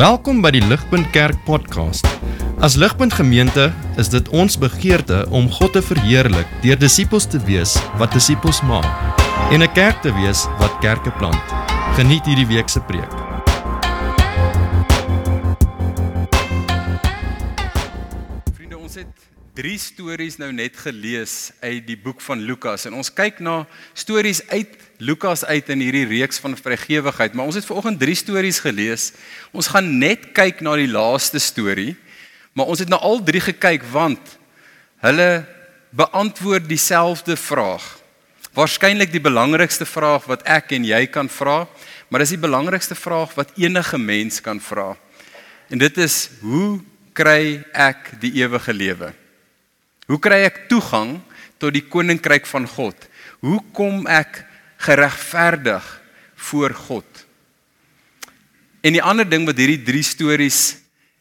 Welkom by die Ligpunt Kerk podcast. As Ligpunt Gemeente is dit ons begeerte om God te verheerlik deur disippels te wees wat disippels maak en 'n kerk te wees wat kerke plant. Geniet hierdie week se preek. Vriende, ons het drie stories nou net gelees uit die boek van Lukas en ons kyk na stories uit Lukas uit in hierdie reeks van vrygewigheid, maar ons het vanoggend drie stories gelees. Ons gaan net kyk na die laaste storie, maar ons het na al drie gekyk want hulle beantwoord dieselfde vraag. Waarskynlik die belangrikste vraag wat ek en jy kan vra, maar dis die belangrikste vraag wat enige mens kan vra. En dit is hoe kry ek die ewige lewe? Hoe kry ek toegang tot die koninkryk van God? Hoe kom ek geregverdig voor God? En die ander ding wat hierdie drie stories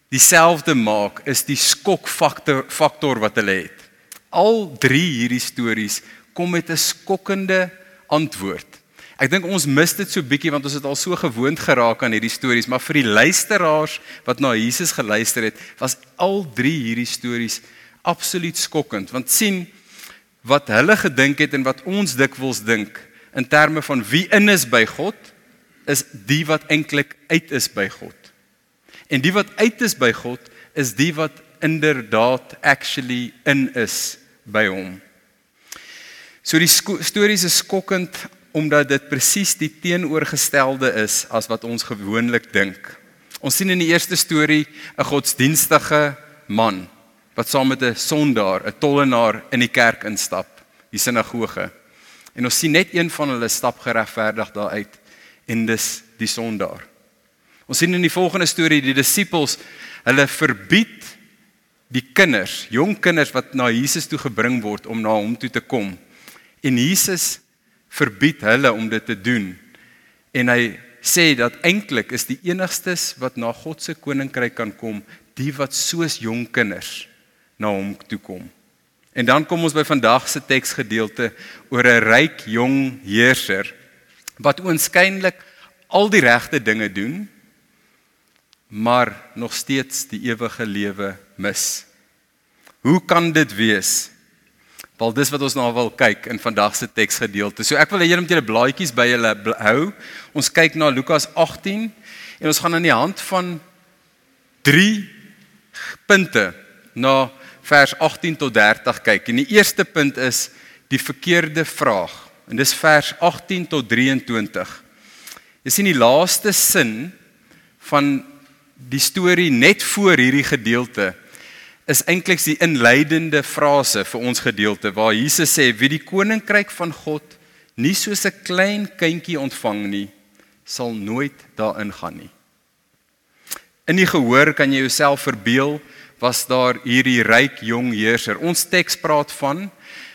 dieselfde maak, is die skokfaktor faktor wat hulle het. Al drie hierdie stories kom met 'n skokkende antwoord. Ek dink ons mis dit so bietjie want ons het al so gewoond geraak aan hierdie stories, maar vir die luisteraars wat na Jesus geluister het, was al drie hierdie stories absoluut skokkend want sien wat hulle gedink het en wat ons dikwels dink in terme van wie in is by God is die wat eintlik uit is by God. En die wat uit is by God is die wat inderdaad actually in is by hom. So die stories is skokkend omdat dit presies die teenoorgestelde is as wat ons gewoonlik dink. Ons sien in die eerste storie 'n godsdienstige man wat saam met 'n sondaar, 'n tollenaar in die kerk instap, die sinagoge. En ons sien net een van hulle stap geregverdig daar uit en dis die sondaar. Ons sien in die volgende storie die disippels, hulle verbied die kinders, jong kinders wat na Jesus toe gebring word om na hom toe te kom En Jesus verbied hulle om dit te doen. En hy sê dat eintlik is die enigstes wat na God se koninkryk kan kom, die wat soos jong kinders na hom toe kom. En dan kom ons by vandag se teksgedeelte oor 'n ryk jong heerser wat oënskynlik al die regte dinge doen, maar nog steeds die ewige lewe mis. Hoe kan dit wees? Wel dis wat ons nou wil kyk in vandag se teksgedeelte. So ek wil hê julle moet julle blaadjies by julle hou. Ons kyk na Lukas 18 en ons gaan aan die hand van 3 punte na vers 18 tot 30 kyk. En die eerste punt is die verkeerde vraag. En dis vers 18 tot 23. Jy sien die laaste sin van die storie net voor hierdie gedeelte is eintlik die inleidende frase vir ons gedeelte waar Jesus sê wie die koninkryk van God nie soos 'n klein kindjie ontvang nie sal nooit daarin gaan nie. In die gehoor kan jy jouself verbeel was daar hierdie ryk jong heerser. Ons teks praat van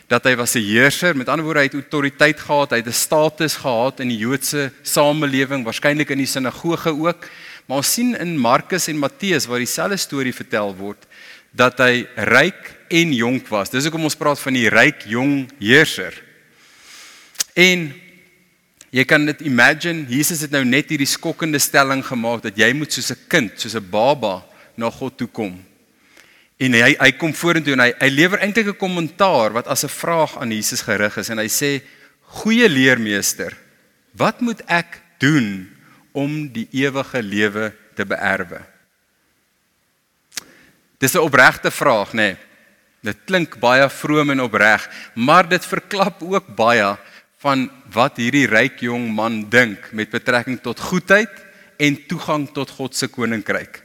dat hy was 'n heerser, met ander woorde hy het autoriteit gehad, hy het 'n status gehad in die Joodse samelewing, waarskynlik in die sinagoge ook. Maar ons sien in Markus en Matteus waar dieselfde storie vertel word, dat hy ryk en jonk was. Dis hoekom ons praat van die ryk jong heerser. En jy kan dit imagine, Jesus het nou net hierdie skokkende stelling gemaak dat jy moet soos 'n kind, soos 'n baba na God toe kom. En hy hy kom vorentoe en hy hy lewer eintlik 'n kommentaar wat as 'n vraag aan Jesus gerig is en hy sê: "Goeie leermeester, wat moet ek doen om die ewige lewe te beerwe?" Dis 'n opregte vraag, nê. Nee. Dit klink baie vroom en opreg, maar dit verklap ook baie van wat hierdie ryk jong man dink met betrekking tot goedheid en toegang tot God se koninkryk.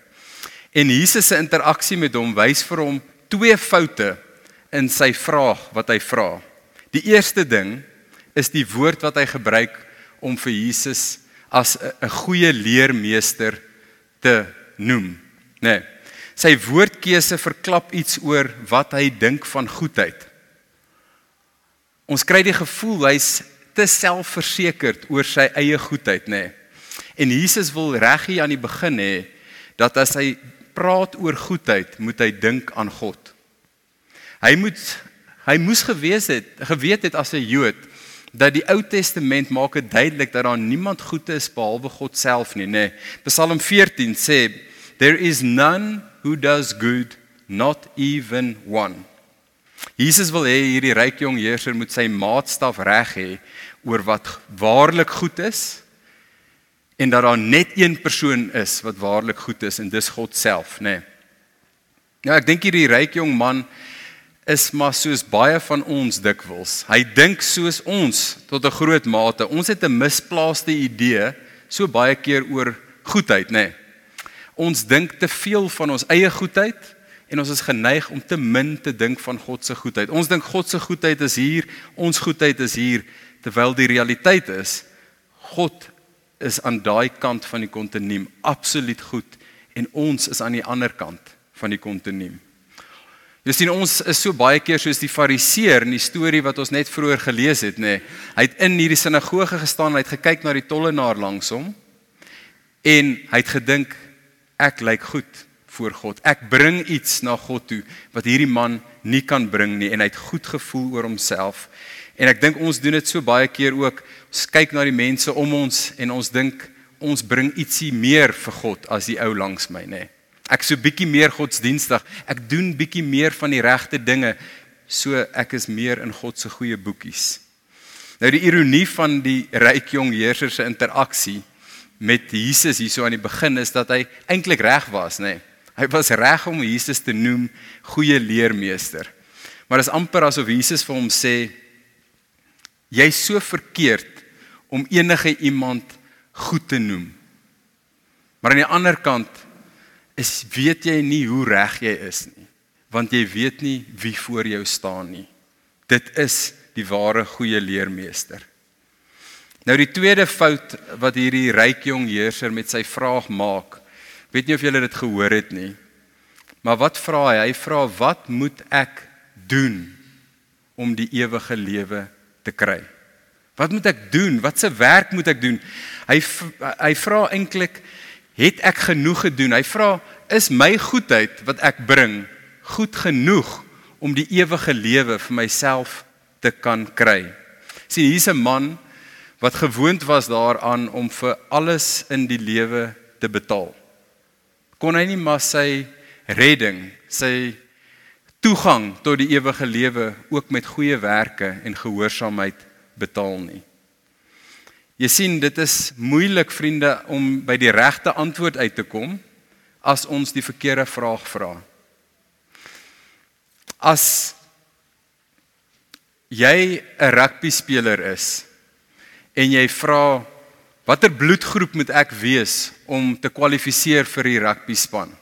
En Jesus se interaksie met hom wys vir hom twee foute in sy vraag wat hy vra. Die eerste ding is die woord wat hy gebruik om vir Jesus as 'n goeie leermeester te noem. Nee sy woordkeuse verklap iets oor wat hy dink van goedheid. Ons kry die gevoel hy's te selfversekerd oor sy eie goedheid, nê. Nee. En Jesus wil reg hier aan die begin hê dat as hy praat oor goedheid, moet hy dink aan God. Hy moet hy moes gewees het, geweet het as 'n Jood dat die Ou Testament maak dit duidelik dat daar niemand goed is behalwe God self nie, nê. Nee. Psalm 14 sê There is none who does good, not even one. Jesus wil hê hierdie ryk jong heerser moet sy maatstaf reg hê oor wat waarlik goed is en dat daar net een persoon is wat waarlik goed is en dis God self, nê. Nee. Ja, ek dink hierdie ryk jong man is maar soos baie van ons dikwels. Hy dink soos ons tot 'n groot mate. Ons het 'n misplaaste idee so baie keer oor goedheid, nê. Nee. Ons dink te veel van ons eie goedheid en ons is geneig om te min te dink van God se goedheid. Ons dink God se goedheid is hier, ons goedheid is hier, terwyl die realiteit is God is aan daai kant van die kontinuum absoluut goed en ons is aan die ander kant van die kontinuum. Jy sien ons is so baie keer soos die fariseer in die storie wat ons net vroeër gelees het, nê. Nee. Hy het in hierdie sinagoge gestaan, hy het gekyk na die tollenaar langs hom en hy het gedink ek lyk goed voor God. Ek bring iets na God toe wat hierdie man nie kan bring nie en hy het goed gevoel oor homself. En ek dink ons doen dit so baie keer ook. Ons kyk na die mense om ons en ons dink ons bring ietsie meer vir God as die ou langs my, nê. Nee. Ek so bietjie meer godsdienstig. Ek doen bietjie meer van die regte dinge. So ek is meer in God se goeie boekies. Nou die ironie van die ryk jong heerser se interaksie met Jesus hierso aan die begin is dat hy eintlik reg was, nê. Nee. Hy was reg om Jesus te noem goeie leermeester. Maar dit is amper asof Jesus vir hom sê jy's so verkeerd om enige iemand goed te noem. Maar aan die ander kant is weet jy nie hoe reg jy is nie want jy weet nie wie voor jou staan nie. Dit is die ware goeie leermeester. Nou die tweede fout wat hierdie ryk jong heerser met sy vraag maak weet nie of julle dit gehoor het nie maar wat vra hy? Hy vra wat moet ek doen om die ewige lewe te kry wat moet ek doen watse werk moet ek doen hy hy vra eintlik het ek genoeg gedoen? Hy vra, is my goedheid wat ek bring goed genoeg om die ewige lewe vir myself te kan kry? Sien, hier's 'n man wat gewoond was daaraan om vir alles in die lewe te betaal. Kon hy nie maar sy redding, sy toegang tot die ewige lewe ook met goeie werke en gehoorsaamheid betaal nie? Jy sien, dit is moeilik vriende om by die regte antwoord uit te kom as ons die verkeerde vraag vra. As jy 'n rugby speler is en jy vra watter bloedgroep moet ek wees om te kwalifiseer vir die rugby span?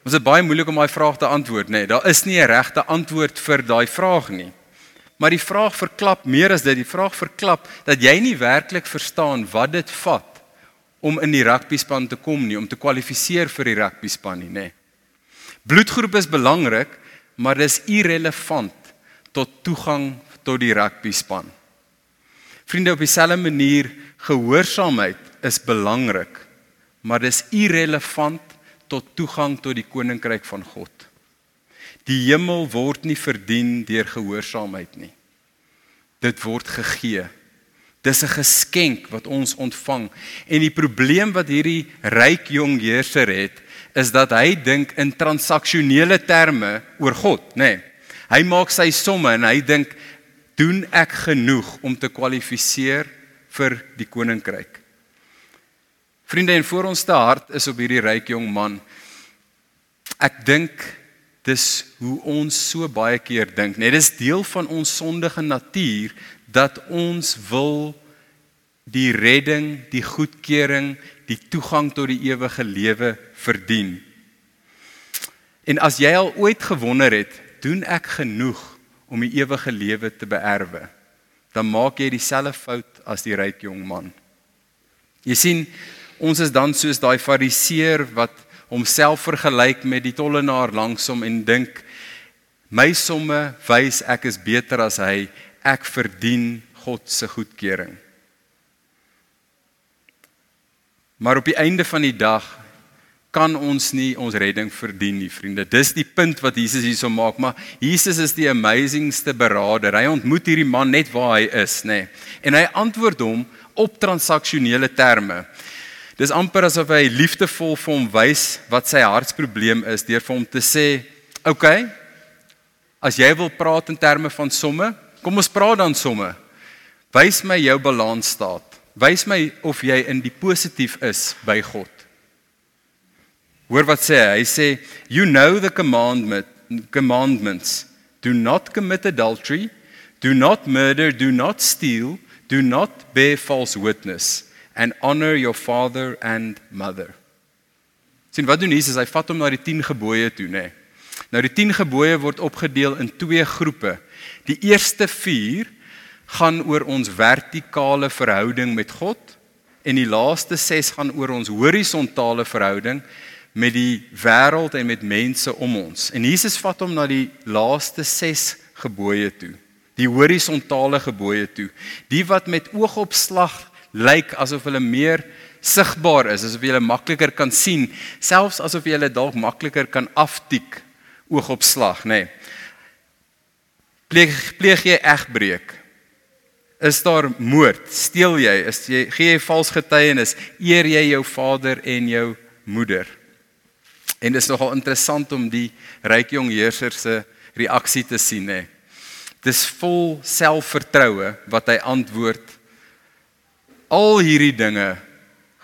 Ons is baie moeilik om daai vraag te antwoord, nê. Nee, daar is nie 'n regte antwoord vir daai vraag nie. Maar die vraag verklap meer as dit. Die vraag verklap dat jy nie werklik verstaan wat dit vat om in die rugbyspan te kom nie, om te kwalifiseer vir die rugbyspan nie, nê. Bloedgroep is belangrik, maar dis irrelevant tot toegang tot die rugbyspan. Vriende, op dieselfde manier, gehoorsaamheid is belangrik, maar dis irrelevant tot toegang tot die koninkryk van God. Die hemel word nie verdien deur gehoorsaamheid nie. Dit word gegee. Dis 'n geskenk wat ons ontvang. En die probleem wat hierdie ryk jong heerser het, is dat hy dink in transaksionele terme oor God, nê. Nee. Hy maak sy somme en hy dink, doen ek genoeg om te kwalifiseer vir die koninkryk? Vriende, en voor ons te hart is op hierdie ryk jong man. Ek dink dis hoe ons so baie keer dink. Net dis deel van ons sondige natuur dat ons wil die redding, die goedkeuring, die toegang tot die ewige lewe verdien. En as jy al ooit gewonder het, doen ek genoeg om die ewige lewe te beerwe? Dan maak jy dieselfde fout as die ryk jong man. Jy sien, ons is dan soos daai fariseer wat homself vergelyk met die tollenaar langs hom en dink my somme wys ek is beter as hy. Ek verdien God se goedkeuring. Maar op die einde van die dag kan ons nie ons redding verdien nie vriende. Dis die punt wat Jesus hierso maak maar Jesus is die amazingste beraader hy ontmoet hierdie man net waar hy is nê. En hy antwoord hom op transaksionele terme Dis amper asof hy liefdevol vir hom wys wat sy hartsprobleem is deur vir hom te sê, "Oké, okay, as jy wil praat in terme van somme, kom ons praat dan somme. Wys my jou balansstaat. Wys my of jy in die positief is by God." Hoor wat sê hy? Hy sê, "You know the commandment commandments. Do not commit adultery, do not murder, do not steal, do not bear false witness." And honor your father and mother. Sien wat doen Jesus? Hy vat hom na die 10 gebooie toe, nê. Nee. Nou die 10 gebooie word opgedeel in twee groepe. Die eerste 4 gaan oor ons vertikale verhouding met God en die laaste 6 gaan oor ons horisontale verhouding met die wêreld en met mense om ons. En Jesus vat hom na die laaste 6 gebooie toe. Die horisontale gebooie toe. Die wat met oogopslag lyk asof hulle meer sigbaar is, asof jy hulle makliker kan sien, selfs asof jy hulle dalk makliker kan aftik oog op slag, nê. Nee. Pleeg pleeg jy egbreek? Is daar moord? Steel jy? Is jy gee jy vals getuienis? Eer jy jou vader en jou moeder? En dit is nogal interessant om die ryk jong heerser se reaksie te sien, nê. Dis vol selfvertroue wat hy antwoord al hierdie dinge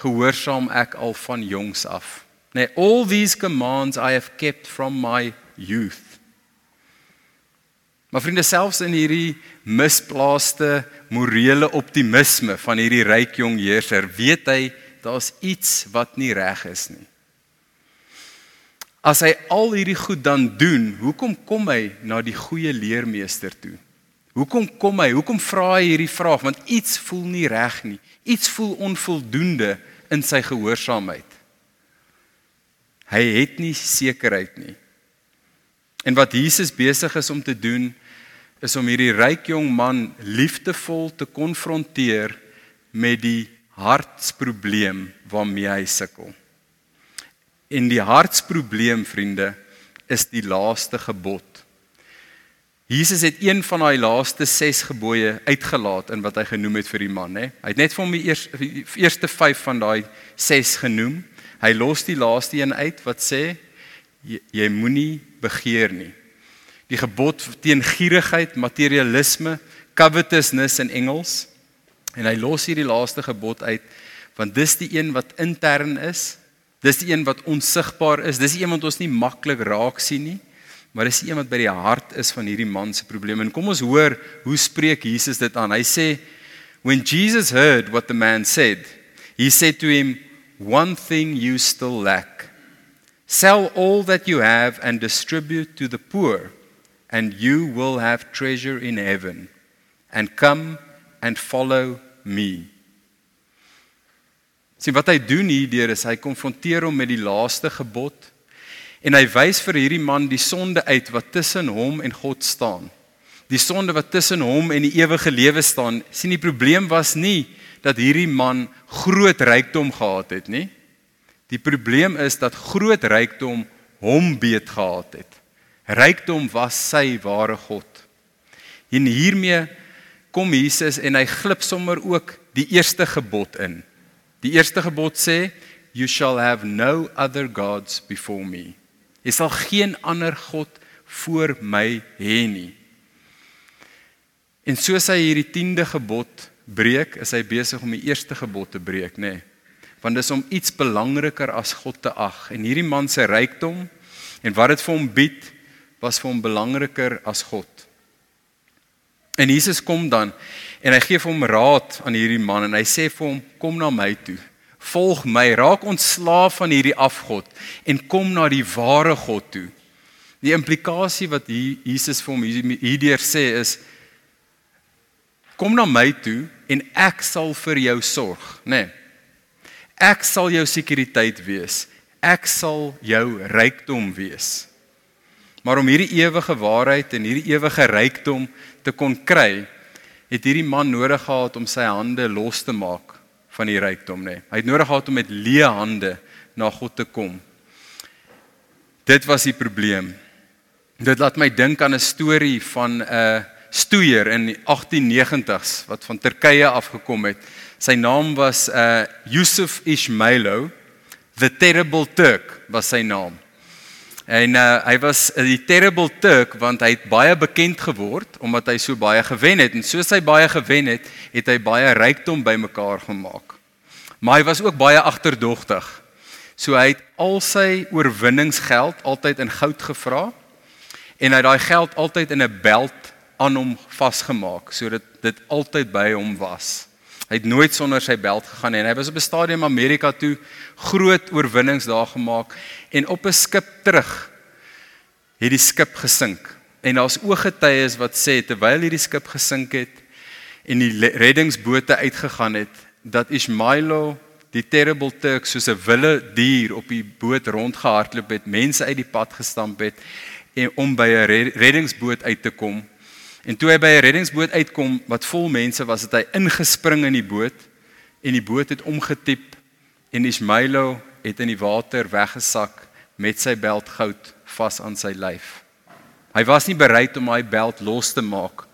gehoorsaam ek al van jongs af. Nee, all these commands I have kept from my youth. Maar vriende, selfs in hierdie misplaaste morele optimisme van hierdie ryk jong heerser, weet hy daar's iets wat nie reg is nie. As hy al hierdie goed dan doen, hoekom kom hy na die goeie leermeester toe? Hoekom kom hy? Hoekom vra hy hierdie vraag? Want iets voel nie reg nie. Iets voel onvoldoende in sy gehoorsaamheid. Hy het nie sekerheid nie. En wat Jesus besig is om te doen is om hierdie ryk jong man liefdevol te konfronteer met die hartsprobleem waarmee hy sukkel. En die hartsprobleem, vriende, is die laaste gebod. Jesus het een van daai laaste 6 gebooie uitgelaat in wat hy genoem het vir die man, hè. Hy het net vir hom die eerste eerste 5 van daai 6 genoem. Hy los die laaste een uit wat sê jy, jy moenie begeer nie. Die gebod teen gierigheid, materialisme, covetousness in Engels. En hy los hier die laaste gebod uit want dis die een wat intern is. Dis die een wat onsigbaar is. Dis die een wat ons nie maklik raak sien nie maar dis een wat by die hart is van hierdie man se probleem. En kom ons hoor hoe spreek Jesus dit aan. Hy sê when Jesus heard what the man said, he said to him, "One thing you still lack. Sell all that you have and distribute to the poor, and you will have treasure in heaven. And come and follow me." Sien wat hy doen hier is hy konfronteer hom met die laaste gebod En hy wys vir hierdie man die sonde uit wat tussen hom en God staan. Die sonde wat tussen hom en die ewige lewe staan. sien die probleem was nie dat hierdie man groot rykdom gehad het nie. Die probleem is dat groot rykdom hom beet gehad het. Rykdom was sy ware God. En hiermee kom Jesus en hy glip sommer ook die eerste gebod in. Die eerste gebod sê you shall have no other gods before me. Jy sal geen ander god voor my hê nie. En soos hy hierdie 10de gebod breek, is hy besig om die eerste gebod te breek, nê? Nee. Want dis om iets belangriker as God te ag. En hierdie man se rykdom en wat dit vir hom bied, was vir hom belangriker as God. En Jesus kom dan en hy gee vir hom raad aan hierdie man en hy sê vir hom kom na my toe volg my, raak ontslaaf van hierdie afgod en kom na die ware God toe. Die implikasie wat hier Jesus vir hom hierdeur sê is kom na my toe en ek sal vir jou sorg, nê. Nee. Ek sal jou sekuriteit wees. Ek sal jou rykdom wees. Maar om hierdie ewige waarheid en hierdie ewige rykdom te kon kry, het hierdie man nodig gehad om sy hande los te maak van die rykdom nê. Hy het nodig gehad om met leë hande na God te kom. Dit was die probleem. Dit laat my dink aan 'n storie van 'n stoeier in die 1890s wat van Turkye afgekom het. Sy naam was uh Yusuf Ismailo, the terrible Turk was sy naam. En uh, hy was uh, die terrible Turk want hy het baie bekend geword omdat hy so baie gewen het en soos hy baie gewen het, het hy baie rykdom bymekaar gemaak. Maar hy was ook baie agterdogtig. So hy het al sy oorwinningsgeld altyd in goud gevra en hy het daai geld altyd in 'n beld aan hom vasgemaak sodat dit altyd by hom was. Hy het nooit sonder sy beld gegaan nie en hy was op 'n stadium Amerika toe groot oorwinnings daar gemaak en op 'n skip terug het die skip gesink. En daar's ooggetuies wat sê terwyl hierdie skip gesink het en die reddingsbote uitgegaan het dat Ismailo die terrible Turk soos 'n wille dier op die boot rondgehardloop het, mense uit die pad gestamp het en om by 'n reddingsboot uit te kom En toe hy by 'n reddingsboot uitkom wat vol mense was, het hy ingespring in die boot en die boot het omgetiep en Ismailo het in die water weggesak met sy beld goud vas aan sy lyf. Hy was nie bereid om hy beld los te maak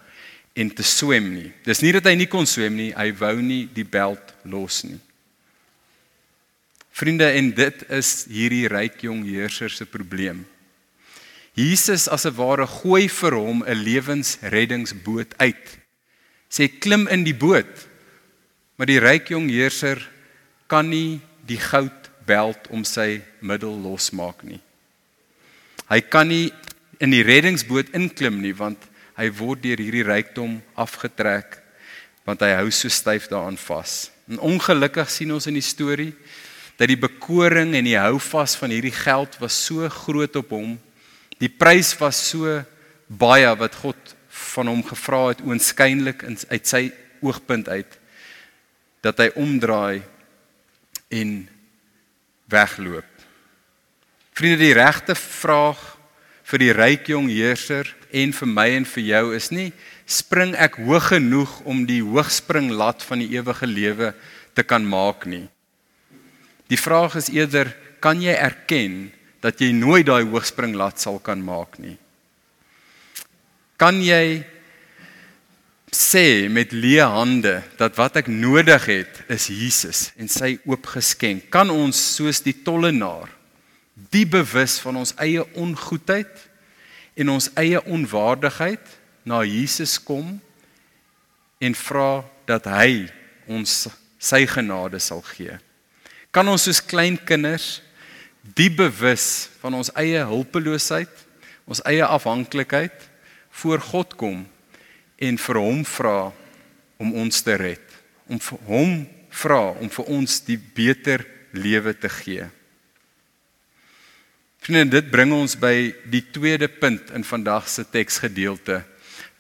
en te swem nie. Dis nie dat hy nie kon swem nie, hy wou nie die beld los nie. Vriende, en dit is hierdie ryk jong heerser se probleem. Jesus as 'n ware gooi vir hom 'n lewensreddingsboot uit. Sê klim in die boot. Maar die ryk jong heerser kan nie die goudbeld om sy middel losmaak nie. Hy kan nie in die reddingsboot inklim nie want hy word deur hierdie rykdom afgetrek want hy hou so styf daaraan vas. En ongelukkig sien ons in die storie dat die bekoring en die houvas van hierdie geld was so groot op hom Die prys was so baie wat God van hom gevra het oënskynlik uit sy oogpunt uit dat hy omdraai en wegloop. Vriende, die regte vraag vir die ryk jong heerser en vir my en vir jou is nie spring ek hoog genoeg om die hoogspringlat van die ewige lewe te kan maak nie. Die vraag is eerder kan jy erken dat jy nooit daai hoogspringlat sal kan maak nie. Kan jy sê met leë hande dat wat ek nodig het is Jesus en sy oopgeskenk. Kan ons soos die tollenaar die bewus van ons eie ongoedheid en ons eie onwaardigheid na Jesus kom en vra dat hy ons sy genade sal gee. Kan ons soos klein die bewus van ons eie hulpeloosheid, ons eie afhanklikheid voor God kom en vir hom vra om ons te red, om vir hom vra om vir ons die beter lewe te gee. Vriende, dit bring ons by die tweede punt in vandag se teksgedeelte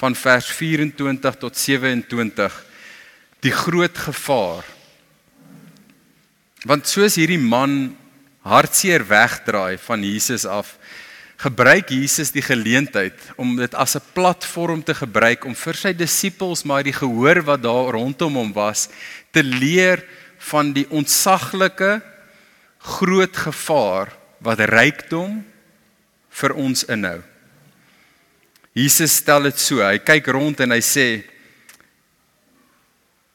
van vers 24 tot 27, die groot gevaar. Want soos hierdie man hartseer wegdraai van Jesus af, gebruik Jesus die geleentheid om dit as 'n platform te gebruik om vir sy disippels maar die gehoor wat daar rondom hom was te leer van die ontsaglike groot gevaar wat rykdom vir ons inhou. Jesus stel dit so, hy kyk rond en hy sê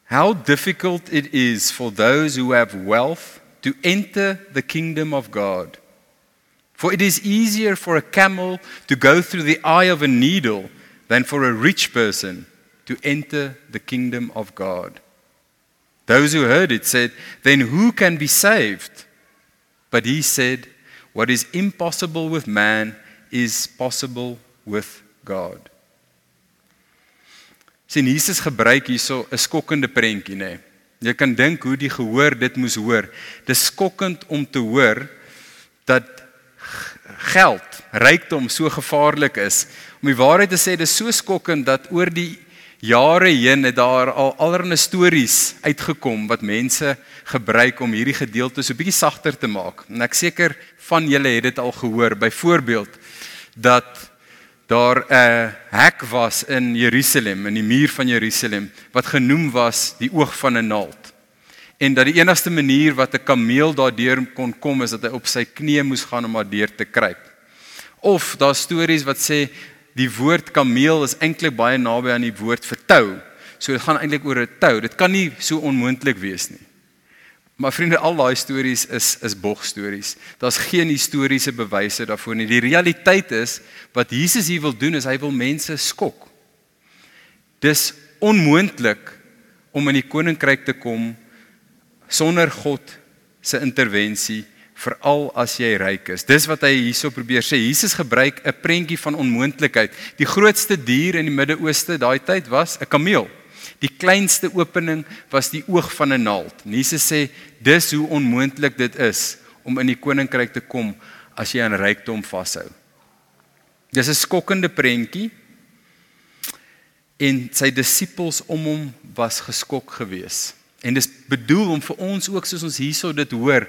How difficult it is for those who have wealth to enter the kingdom of God. For it is easier for a camel to go through the eye of a needle than for a rich person to enter the kingdom of God. Those who heard it said, Then who can be saved? But he said, What is impossible with man is possible with God. Sien Jesus gebruik hierso 'n skokkende prentjie nê. Nee. Jy kan dink hoe die gehoor dit moes hoor. Dis skokkend om te hoor dat geld, rykdom so gevaarlik is. Om die waarheid te sê, dis so skokkend dat oor die jare heen het daar al allerlei stories uitgekom wat mense gebruik om hierdie gedeelte so bietjie sagter te maak. En ek seker van julle het dit al gehoor. Byvoorbeeld dat daar 'n hek was in Jerusalem in die muur van Jerusalem wat genoem was die oog van 'n naald. En dat die enigste manier wat 'n kameel daardeur kon kom is dat hy op sy knieë moes gaan om daardeur te kruip. Of daar stories wat sê die woord kameel is eintlik baie naby aan die woord vir tou. So dit gaan eintlik oor 'n tou. Dit kan nie so onmoontlik wees nie. Maar vriende, al daai stories is is bogstories. Daar's geen historiese bewyse daarvoor nie. Die realiteit is wat Jesus hier wil doen is hy wil mense skok. Dis onmoontlik om in die koninkryk te kom sonder God se intervensie veral as jy ryk is. Dis wat hy hierso probeer sê. Jesus gebruik 'n prentjie van onmoontlikheid. Die grootste dier in die Midde-Ooste daai tyd was 'n kameel. Die kleinste opening was die oog van 'n naald. Jesus sê dis hoe onmoontlik dit is om in die koninkryk te kom as jy aan rykdom vashou. Dis 'n skokkende prentjie. En sy disippels om hom was geskok geweest. En dis bedoel om vir ons ook soos ons hierso dit hoor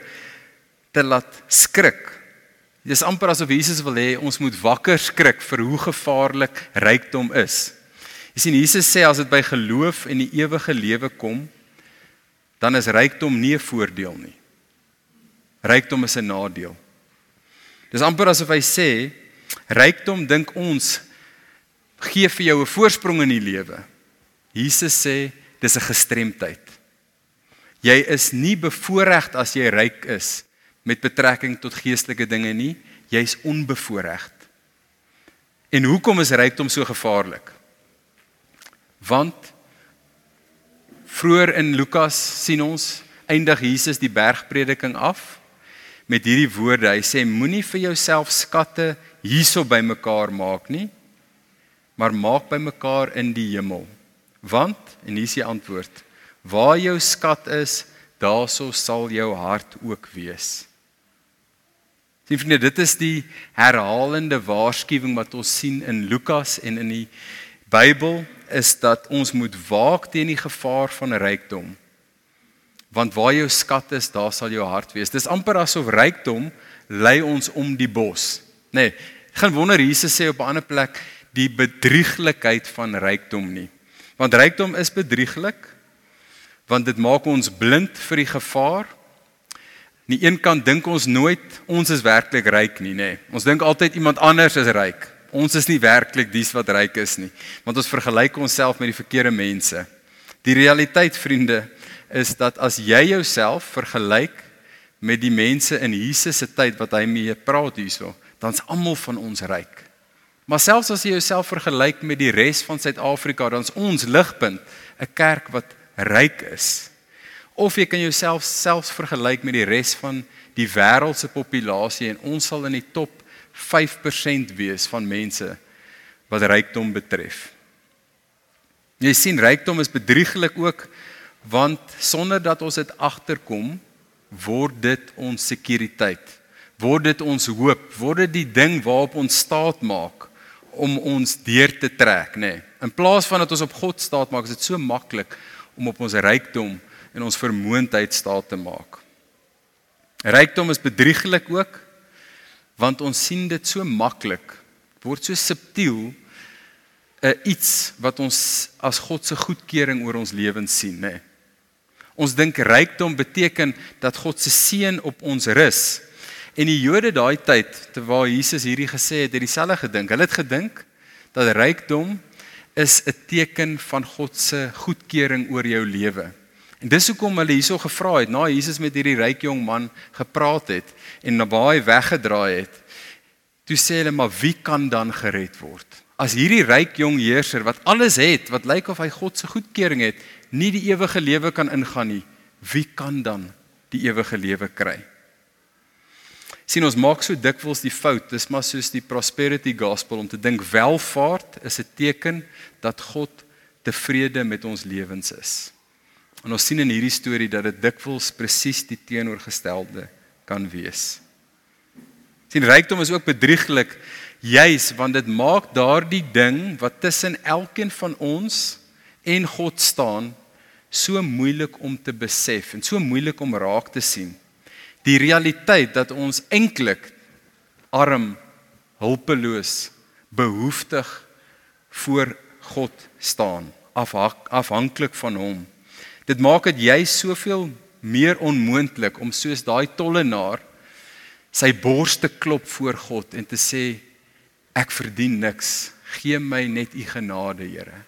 te laat skrik. Dit is amper asof Jesus wil hê ons moet wakker skrik vir hoe gevaarlik rykdom is. Jy sien Jesus sê as dit by geloof en die ewige lewe kom, dan is rykdom nie 'n voordeel nie. Rykdom is 'n nadeel. Dis amper asof hy sê rykdom dink ons gee vir jou 'n voorsprong in die lewe. Jesus sê dis 'n gestremdheid. Jy is nie bevoorreg as jy ryk is met betrekking tot geestelike dinge nie, jy's onbevoorreg. En hoekom is rykdom so gevaarlik? Want vroeër in Lukas sien ons eindig Jesus die bergprediking af met hierdie woorde. Hy sê moenie vir jouself skatte hierso bymekaar maak nie, maar maak bymekaar in die hemel. Want en hier is die antwoord: waar jou skat is, daarso sal jou hart ook wees. Sien vriende, dit is die herhalende waarskuwing wat ons sien in Lukas en in die Bybel is dat ons moet waak teen die gevaar van rykdom. Want waar jou skat is, daar sal jou hart wees. Dis amper asof rykdom lei ons om die bos. Nê. Nee, geen wonder Jesus sê op 'n ander plek die bedrieglikheid van rykdom nie. Want rykdom is bedrieglik want dit maak ons blind vir die gevaar Aan die een kant dink ons nooit ons is werklik ryk nie, nê. Nee. Ons dink altyd iemand anders is ryk. Ons is nie werklik dies wat ryk is nie, want ons vergelyk onsself met die verkeerde mense. Die realiteit, vriende, is dat as jy jouself vergelyk met die mense in Jesus se tyd wat hy mee praat hierso, dan's almal van ons ryk. Maar selfs as jy jouself vergelyk met die res van Suid-Afrika, dan's ons ligpunt 'n kerk wat ryk is of jy kan jouself selfs vergelyk met die res van die wêreld se populasie en ons sal in die top 5% wees van mense wat rykdom betref. Jy sien rykdom is bedrieglik ook want sonder dat ons dit agterkom word dit ons sekuriteit. Word dit ons hoop, word dit die ding waarop ons staat maak om ons deur te trek, nê. Nee. In plaas van dat ons op God staat maak, is dit so maklik om op ons rykdom en ons vermoëndheid staat te maak. Rykdom is bedrieglik ook want ons sien dit so maklik word so subtiel 'n uh, iets wat ons as God se goedkeuring oor ons lewens sien nê. Nee. Ons dink rykdom beteken dat God se seën op ons rus. En die Jode daai tyd terwyl Jesus hierdie gesê het, het dieselfde gedink. Hulle het gedink dat rykdom is 'n teken van God se goedkeuring oor jou lewe. En dis hoekom hulle hierso gevra het, na Jesus met hierdie ryk jong man gepraat het en na waar hy weggedraai het. Toe sê hulle maar wie kan dan gered word? As hierdie ryk jong heerser wat alles het, wat lyk of hy God se goedkeuring het, nie die ewige lewe kan ingaan nie, wie kan dan die ewige lewe kry? Sien ons maak so dikwels die fout, dis maar soos die prosperity gospel om te dink welvaart is 'n teken dat God tevrede met ons lewens is. En ons sien in hierdie storie dat dit dikwels presies die teenoorgestelde kan wees. Sien rykdom is ook bedrieglik juis want dit maak daardie ding wat tussen elkeen van ons en God staan so moeilik om te besef en so moeilik om raak te sien. Die realiteit dat ons eintlik arm, hulpeloos, behoeftig voor God staan, afhanklik van hom. Dit maak dit jy soveel meer onmoontlik om soos daai tollenaar sy bors te klop voor God en te sê ek verdien niks. Gee my net u genade, Here.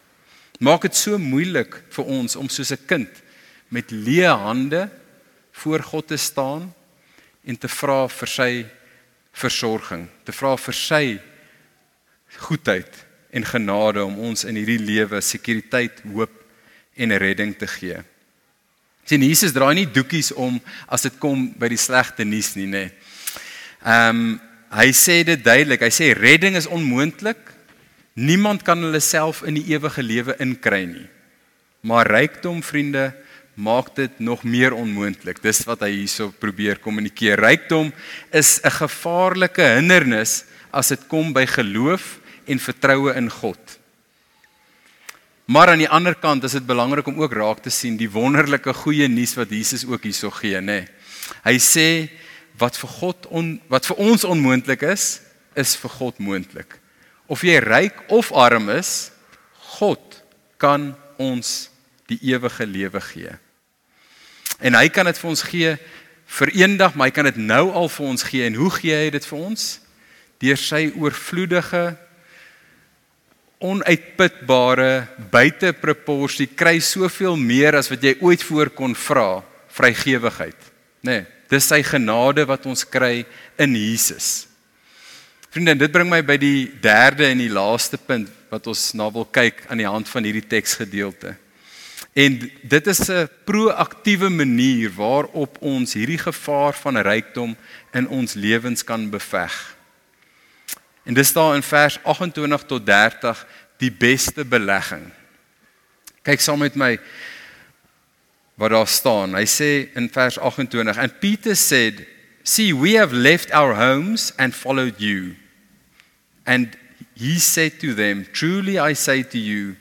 Maak dit so moeilik vir ons om soos 'n kind met leë hande voor God te staan en te vra vir sy versorging, te vra vir sy goedheid en genade om ons in hierdie lewe sekuriteit, hoop en redding te gee. Sien Jesus draai nie doekies om as dit kom by die slegte nuus nie, nê. Ehm um, hy sê dit duidelik. Hy sê redding is onmoontlik. Niemand kan hulle self in die ewige lewe inkry nie. Maar rykdom, vriende, maak dit nog meer onmoontlik. Dis wat hy hierso probeer kommunikeer. Rykdom is 'n gevaarlike hindernis as dit kom by geloof en vertroue in God. Maar aan die ander kant is dit belangrik om ook raak te sien die wonderlike goeie nuus wat Jesus ook hierso gee, nê. Hy sê wat vir God on, wat vir ons onmoontlik is, is vir God moontlik. Of jy ryk of arm is, God kan ons die ewige lewe gee. En hy kan dit vir ons gee vir eendag, maar hy kan dit nou al vir ons gee. En hoe gee hy dit vir ons? Deur sy oorvloedige onuitputbare buite proporsie kry soveel meer as wat jy ooit voor kon vra vrygewigheid. Nê nee, dis sy genade wat ons kry in Jesus. Vriende dit bring my by die derde en die laaste punt wat ons na wil kyk aan die hand van hierdie teksgedeelte. En dit is 'n proaktiewe manier waarop ons hierdie gevaar van rykdom in ons lewens kan beveg En dis daar in vers 28 tot 30 die beste belegging. Kyk saam met my wat daar staan. Hy sê in vers 28 and Peter said, "See, we have left our homes and followed you." And he said to them, "Truly I say to you,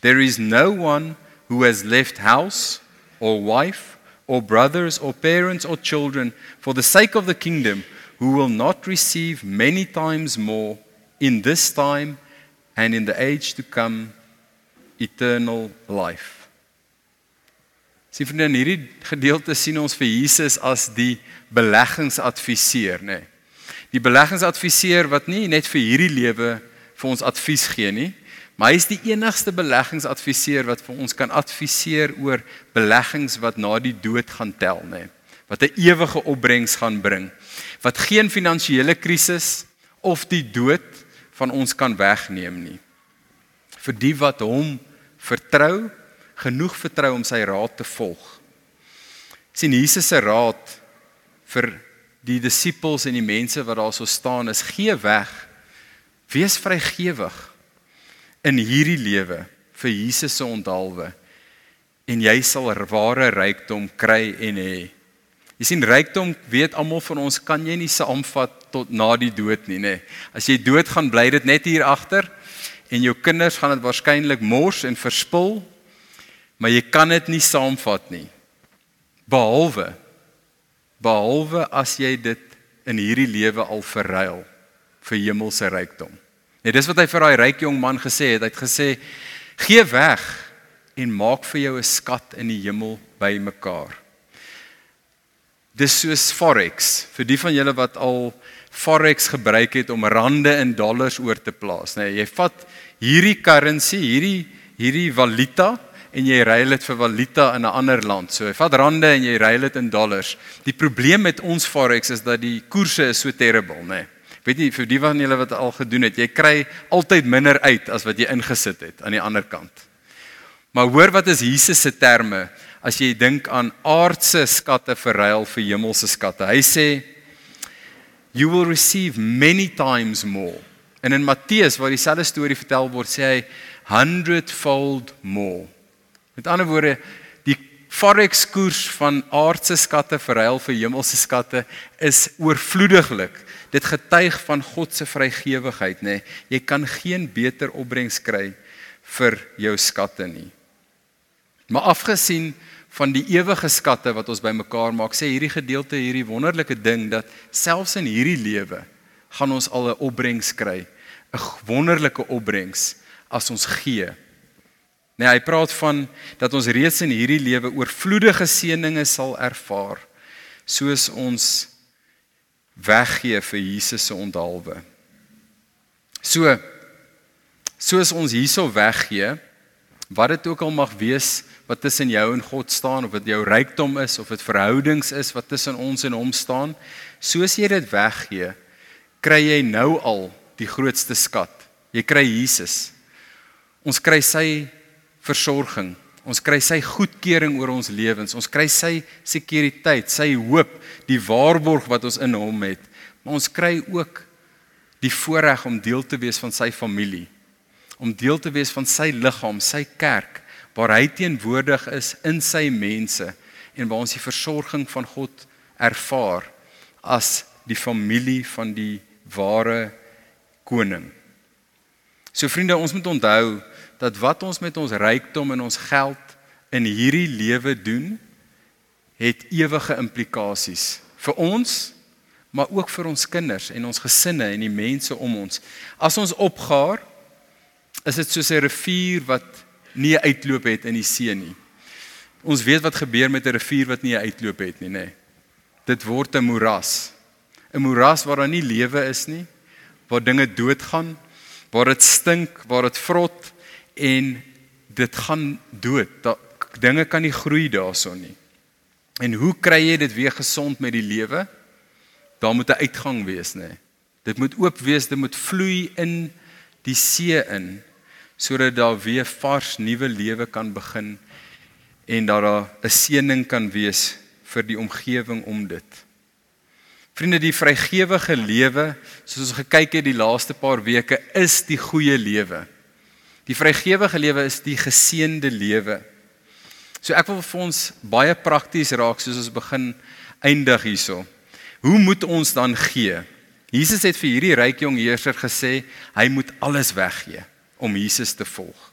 there is no one who has left house or wife or brothers or parents or children for the sake of the kingdom who will not receive many times more in this time and in the age to come eternal life. Sien vriende, in hierdie gedeelte sien ons vir Jesus as die beleggingsadviseur, nê. Nee. Die beleggingsadviseur wat nie net vir hierdie lewe vir ons advies gee nie, maar hy is die enigste beleggingsadviseur wat vir ons kan adviseer oor beleggings wat na die dood gaan tel, nê. Nee. Wat 'n ewige opbrengs gaan bring wat geen finansiële krisis of die dood van ons kan wegneem nie. Vir die wat hom vertrou, genoeg vertrou om sy raad te volg. sien Jesus se raad vir die disippels en die mense wat daar so staan is gee weg. Wees vrygewig in hierdie lewe vir Jesus se onthaalwe en jy sal ware rykdom kry en hê. Jy sien rykdom weet almal van ons kan jy nie saamvat tot na die dood nie nê. As jy dood gaan bly dit net hier agter en jou kinders gaan dit waarskynlik mors en verspil. Maar jy kan dit nie saamvat nie. Behalwe behalwe as jy dit in hierdie lewe al verruil vir hemelse rykdom. Net dis wat hy vir daai ryk jong man gesê het. Hy het gesê: "Gee weg en maak vir jou 'n skat in die hemel bymekaar." Dis soos forex. Vir die van julle wat al forex gebruik het om rande in dollars oor te plaas, nê. Nee, jy vat hierdie currency, hierdie hierdie valuta en jy ruil dit vir valuta in 'n ander land. So jy vat rande en jy ruil dit in dollars. Die probleem met ons forex is dat die koerse is so terrible, nê. Nee. Weet jy vir die van julle wat al gedoen het, jy kry altyd minder uit as wat jy ingesit het aan die ander kant. Maar hoor wat is Jesus se terme? As jy dink aan aardse skatte verruil vir hemelse skatte. Hy sê you will receive many times more. En in Matteus waar dieselfde storie vertel word, sê hy hundredfold more. Met ander woorde, die forex koers van aardse skatte verruil vir hemelse skatte is oorvloediglik. Dit getuig van God se vrygewigheid, nê. Nee. Jy kan geen beter opbrengs kry vir jou skatte nie. Maar afgesien van die ewige skatte wat ons bymekaar maak, sê hierdie gedeelte hierdie wonderlike ding dat selfs in hierdie lewe gaan ons al 'n opbrengs kry, 'n wonderlike opbrengs as ons gee. Nee, hy praat van dat ons reeds in hierdie lewe oorvloedige seëninge sal ervaar soos ons weggee vir Jesus se onthaalwe. So soos ons hierso weggee, wat dit ook al mag wees wat tussen jou en God staan of dit jou rykdom is of dit verhoudings is wat tussen ons en hom staan, soos jy dit weggee, kry jy nou al die grootste skat. Jy kry Jesus. Ons kry sy versorging. Ons kry sy goedkeuring oor ons lewens. Ons kry sy sekuriteit, sy hoop, die waarborg wat ons in hom het. Maar ons kry ook die voorreg om deel te wees van sy familie. Om deel te wees van sy liggaam, sy kerk waar hy teenwoordig is in sy mense en waar ons die versorging van God ervaar as die familie van die ware koning. So vriende, ons moet onthou dat wat ons met ons rykdom en ons geld in hierdie lewe doen, het ewige implikasies vir ons, maar ook vir ons kinders en ons gesinne en die mense om ons. As ons opgaar, is dit soos 'n rivier wat nie 'n uitloop het in die see nie. Ons weet wat gebeur met 'n rivier wat nie 'n uitloop het nie, nê. Nee. Dit word 'n moeras. 'n Moeras waar daar nie lewe is nie, waar dinge doodgaan, waar dit stink, waar dit vrot en dit gaan dood. Da, dinge kan nie groei daarson nie. En hoe kry jy dit weer gesond met die lewe? Daar moet 'n uitgang wees, nê. Dit moet oop wees, dit moet vloei in die see in sodat daar weer vars nuwe lewe kan begin en dat daar 'n seëning kan wees vir die omgewing om dit. Vriende, die vrygewige lewe, soos ons gekyk het die laaste paar weke, is die goeie lewe. Die vrygewige lewe is die geseënde lewe. So ek wil vir ons baie prakties raak soos ons begin eindig hierso. Hoe moet ons dan gee? Jesus het vir hierdie ryk jong heerser gesê hy moet alles weggee om Jesus te volg.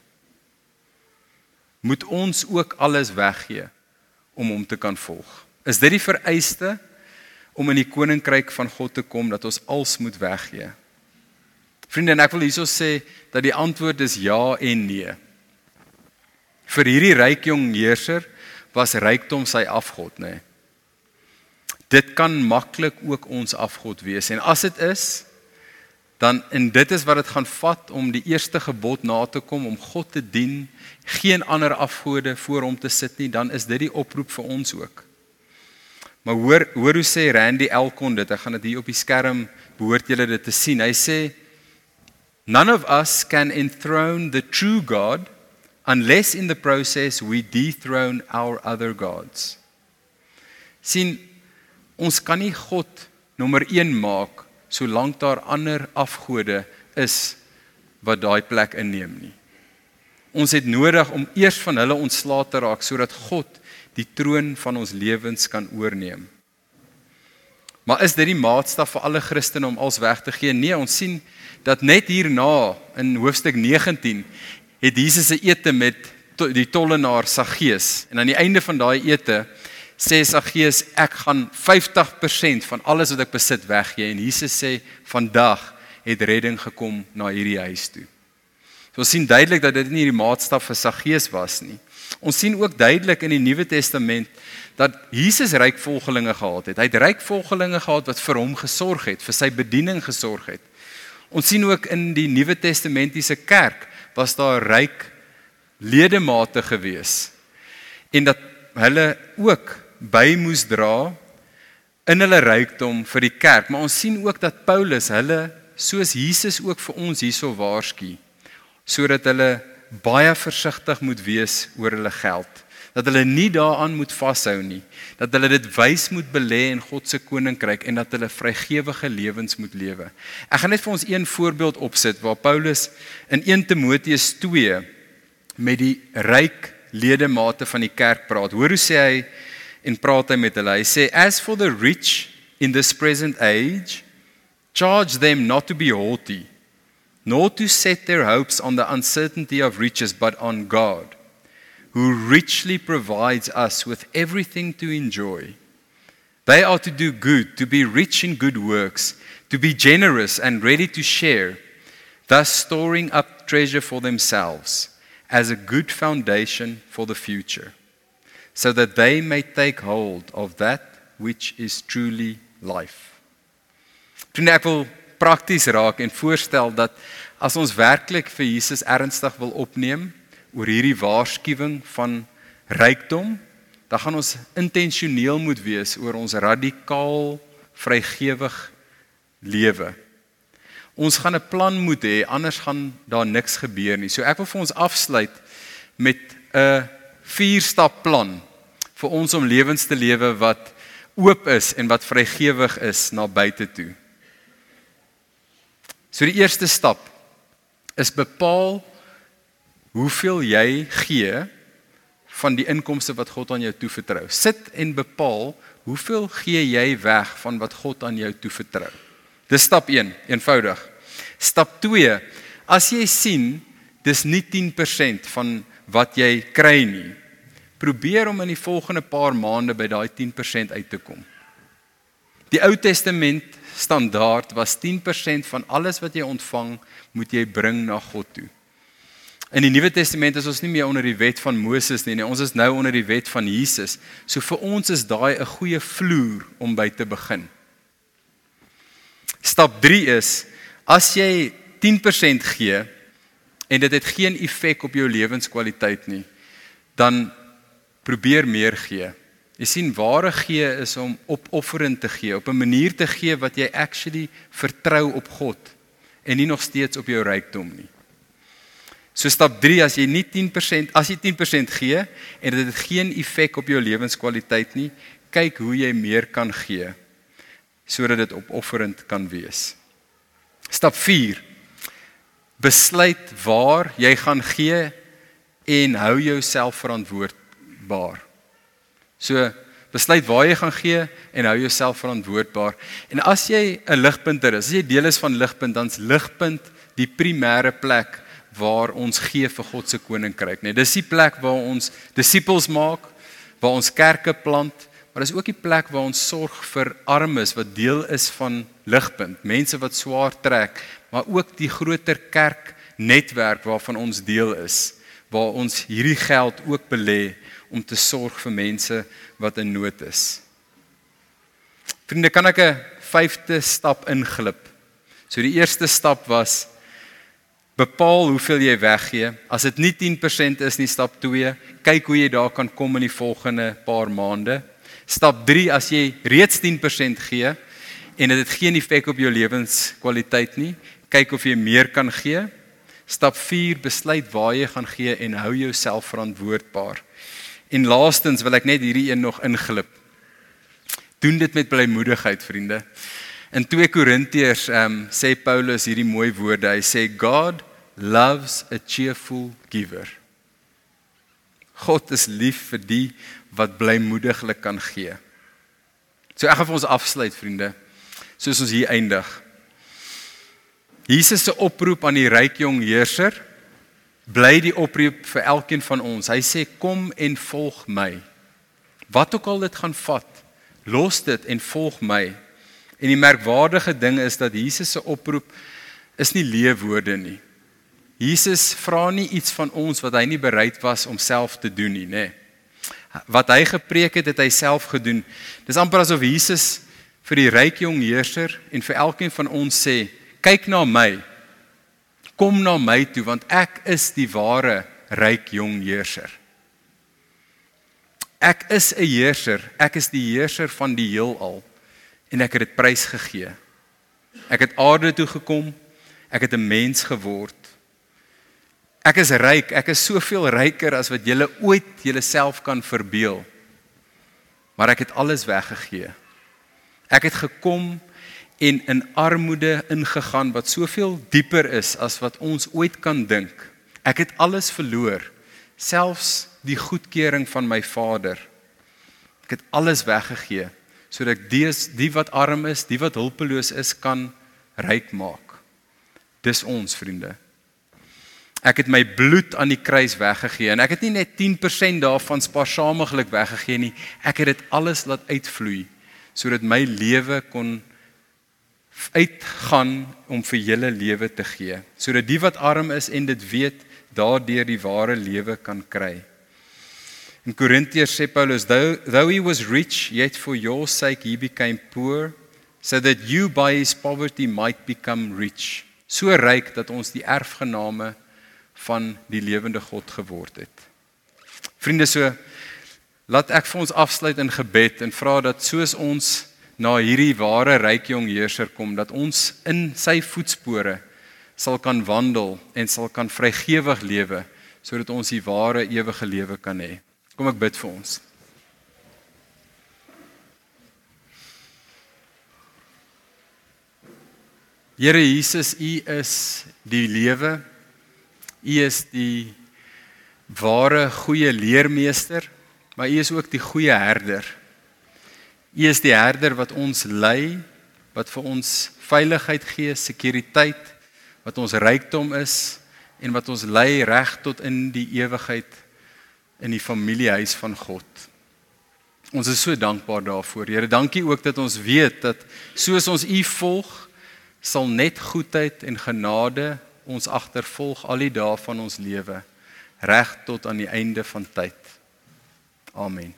Moet ons ook alles weggee om hom te kan volg? Is dit die vereiste om in die koninkryk van God te kom dat ons als moet weggee? Vriende, en ek wil hierso sê dat die antwoord is ja en nee. Vir hierdie ryk jong heerser was rykdom sy afgod, nê. Nee. Dit kan maklik ook ons afgod wees en as dit is, dan en dit is wat dit gaan vat om die eerste gebod na te kom om God te dien, geen ander afgode voor hom te sit nie, dan is dit die oproep vir ons ook. Maar hoor hoor hoe sê Randy Elkon dit, ek gaan dit hier op die skerm behoort julle dit te sien. Hy sê none of us can enthrone the true God unless in the process we dethrone our other gods. sien ons kan nie God nommer 1 maak solank daar ander afgode is wat daai plek inneem nie. Ons het nodig om eers van hulle ontslae te raak sodat God die troon van ons lewens kan oorneem. Maar is dit die maatstaf vir alle Christene om als weg te gee? Nee, ons sien dat net hierna in hoofstuk 19 het Jesus se ete met die tollenaar Saggeus en aan die einde van daai ete sê Saggeus ek gaan 50% van alles wat ek besit weggee en Jesus sê vandag het redding gekom na hierdie huis toe. So ons sien duidelik dat dit nie die maatstaf vir Saggeus was nie. Ons sien ook duidelik in die Nuwe Testament dat Jesus ryk volgelinge gehad het. Hy het ryk volgelinge gehad wat vir hom gesorg het, vir sy bediening gesorg het. Ons sien ook in die Nuwe Testamentiese kerk was daar ryk ledemate gewees en dat hulle ook by moes dra in hulle rykdom vir die kerk. Maar ons sien ook dat Paulus hulle soos Jesus ook vir ons hierso waarsku sodat hulle baie versigtig moet wees oor hulle geld. Dat hulle nie daaraan moet vashou nie. Dat hulle dit wys moet belê in God se koninkryk en dat hulle vrygewige lewens moet lewe. Ek gaan net vir ons een voorbeeld opsit waar Paulus in 1 Timoteus 2 met die ryk ledemate van die kerk praat. Hoor hoe sê hy en praat hy met hulle. Hy sê as for the rich in this present age charge them not to be haughty nor to set their hopes on the uncertainty of riches but on God who richly provides us with everything to enjoy. They are to do good, to be rich in good works, to be generous and ready to share, thus storing up treasure for themselves as a good foundation for the future so that they may take hold of that which is truly life. Toe ek wil prakties raak en voorstel dat as ons werklik vir Jesus ernstig wil opneem, oor hierdie waarskuwing van rykdom, dan gaan ons intentioneel moet wees oor ons radikaal vrygewig lewe. Ons gaan 'n plan moet hê, anders gaan daar niks gebeur nie. So ek wil vir ons afsluit met 'n vier-stap plan vir ons om lewens te lewe wat oop is en wat vrygewig is na buite toe. So die eerste stap is bepaal hoeveel jy gee van die inkomste wat God aan jou toevertrou. Sit en bepaal hoeveel gee jy weg van wat God aan jou toevertrou. Dis stap 1, eenvoudig. Stap 2, as jy sien dis nie 10% van wat jy kry nie, probeer om in die volgende paar maande by daai 10% uit te kom. Die Ou Testament standaard was 10% van alles wat jy ontvang, moet jy bring na God toe. In die Nuwe Testament is ons nie meer onder die wet van Moses nie, nie. Ons is nou onder die wet van Jesus. So vir ons is daai 'n goeie vloer om by te begin. Stap 3 is as jy 10% gee en dit het geen effek op jou lewenskwaliteit nie, dan probeer meer gee. Jy sien ware gee is om opofferend te gee, op 'n manier te gee wat jy actually vertrou op God en nie nog steeds op jou rykdom nie. So stap 3 as jy nie 10% as jy 10% gee en dit het geen effek op jou lewenskwaliteit nie, kyk hoe jy meer kan gee sodat dit opofferend kan wees. Stap 4 besluit waar jy gaan gee en hou jouself verantwoordbaar. So besluit waar jy gaan gee en hou jouself verantwoordbaar. En as jy 'n ligpunter is, as jy deel is van ligpunt, dan's ligpunt die primêre plek waar ons gee vir God se koninkryk, nee. Dis die plek waar ons disippels maak, waar ons kerke plant, maar dis ook die plek waar ons sorg vir armes wat deel is van Ligpunt, mense wat swaar trek, maar ook die groter kerk netwerk waarvan ons deel is, waar ons hierdie geld ook belê om te sorg vir mense wat in nood is. Vriende, kan ek 'n vyfde stap inglip? So die eerste stap was Bepaal hoeveel jy weggee. As dit nie 10% is nie, stap 2, kyk hoe jy daar kan kom in die volgende paar maande. Stap 3, as jy reeds 10% gee en dit het geen effek op jou lewenskwaliteit nie, kyk of jy meer kan gee. Stap 4, besluit waar jy gaan gee en hou jouself verantwoordbaar. En laastens wil ek net hierdie een nog inglip. Doen dit met blymoedigheid, vriende. In 2 Korintiërs ehm um, sê Paulus hierdie mooi woorde. Hy sê God loves a cheerful giver. God is lief vir die wat blymoediglik kan gee. So ek gaan vir ons afsluit vriende. Soos ons hier eindig. Jesus se oproep aan die ryk jong heerser bly die oproep vir elkeen van ons. Hy sê kom en volg my. Wat ook al dit gaan vat, los dit en volg my. En die merkwaardige ding is dat Jesus se oproep is nie leeuwoorde nie. Jesus vra nie iets van ons wat hy nie bereid was om self te doen nie, nê. Wat hy gepreek het, het hy self gedoen. Dis amper asof Jesus vir die ryk jong heerser en vir elkeen van ons sê, kyk na my. Kom na my toe want ek is die ware ryk jong heerser. Ek is 'n heerser, ek is die heerser van die heelal en ek het dit prys gegee. Ek het aarde toe gekom. Ek het 'n mens geword. Ek is ryk. Ek is soveel ryker as wat julle ooit julleself kan verbeel. Maar ek het alles weggegee. Ek het gekom en in armoede ingegaan wat soveel dieper is as wat ons ooit kan dink. Ek het alles verloor, selfs die goedkeuring van my Vader. Ek het alles weggegee sodat die die wat arm is, die wat hulpeloos is kan ryk maak. Dis ons vriende. Ek het my bloed aan die kruis weggegee en ek het nie net 10% daarvan spaarsaamlik weggegee nie. Ek het dit alles laat uitvloei sodat my lewe kon uitgaan om vir julle lewe te gee. Sodat die wat arm is en dit weet, daardeur die ware lewe kan kry. In Korintiërs sê Paulus, though, though he was rich, yet for your sake he became poor, so that you by his poverty might become rich. So ryk dat ons die erfgename van die lewende God geword het. Vriende, so laat ek vir ons afsluit in gebed en vra dat soos ons na hierdie ware ryk jong heerser kom, dat ons in sy voetspore sal kan wandel en sal kan vrygewig lewe sodat ons die ware ewige lewe kan hê. Kom ek bid vir ons. Here Jesus, U is die lewe. U is die ware goeie leermeester, maar U is ook die goeie herder. U is die herder wat ons lei, wat vir ons veiligheid gee, sekuriteit, wat ons rykdom is en wat ons lei reg tot in die ewigheid in die familiehuis van God. Ons is so dankbaar daarvoor. Here, dankie ook dat ons weet dat soos ons U volg, sal net goedheid en genade ons agtervolg al die dae van ons lewe reg tot aan die einde van tyd. Amen.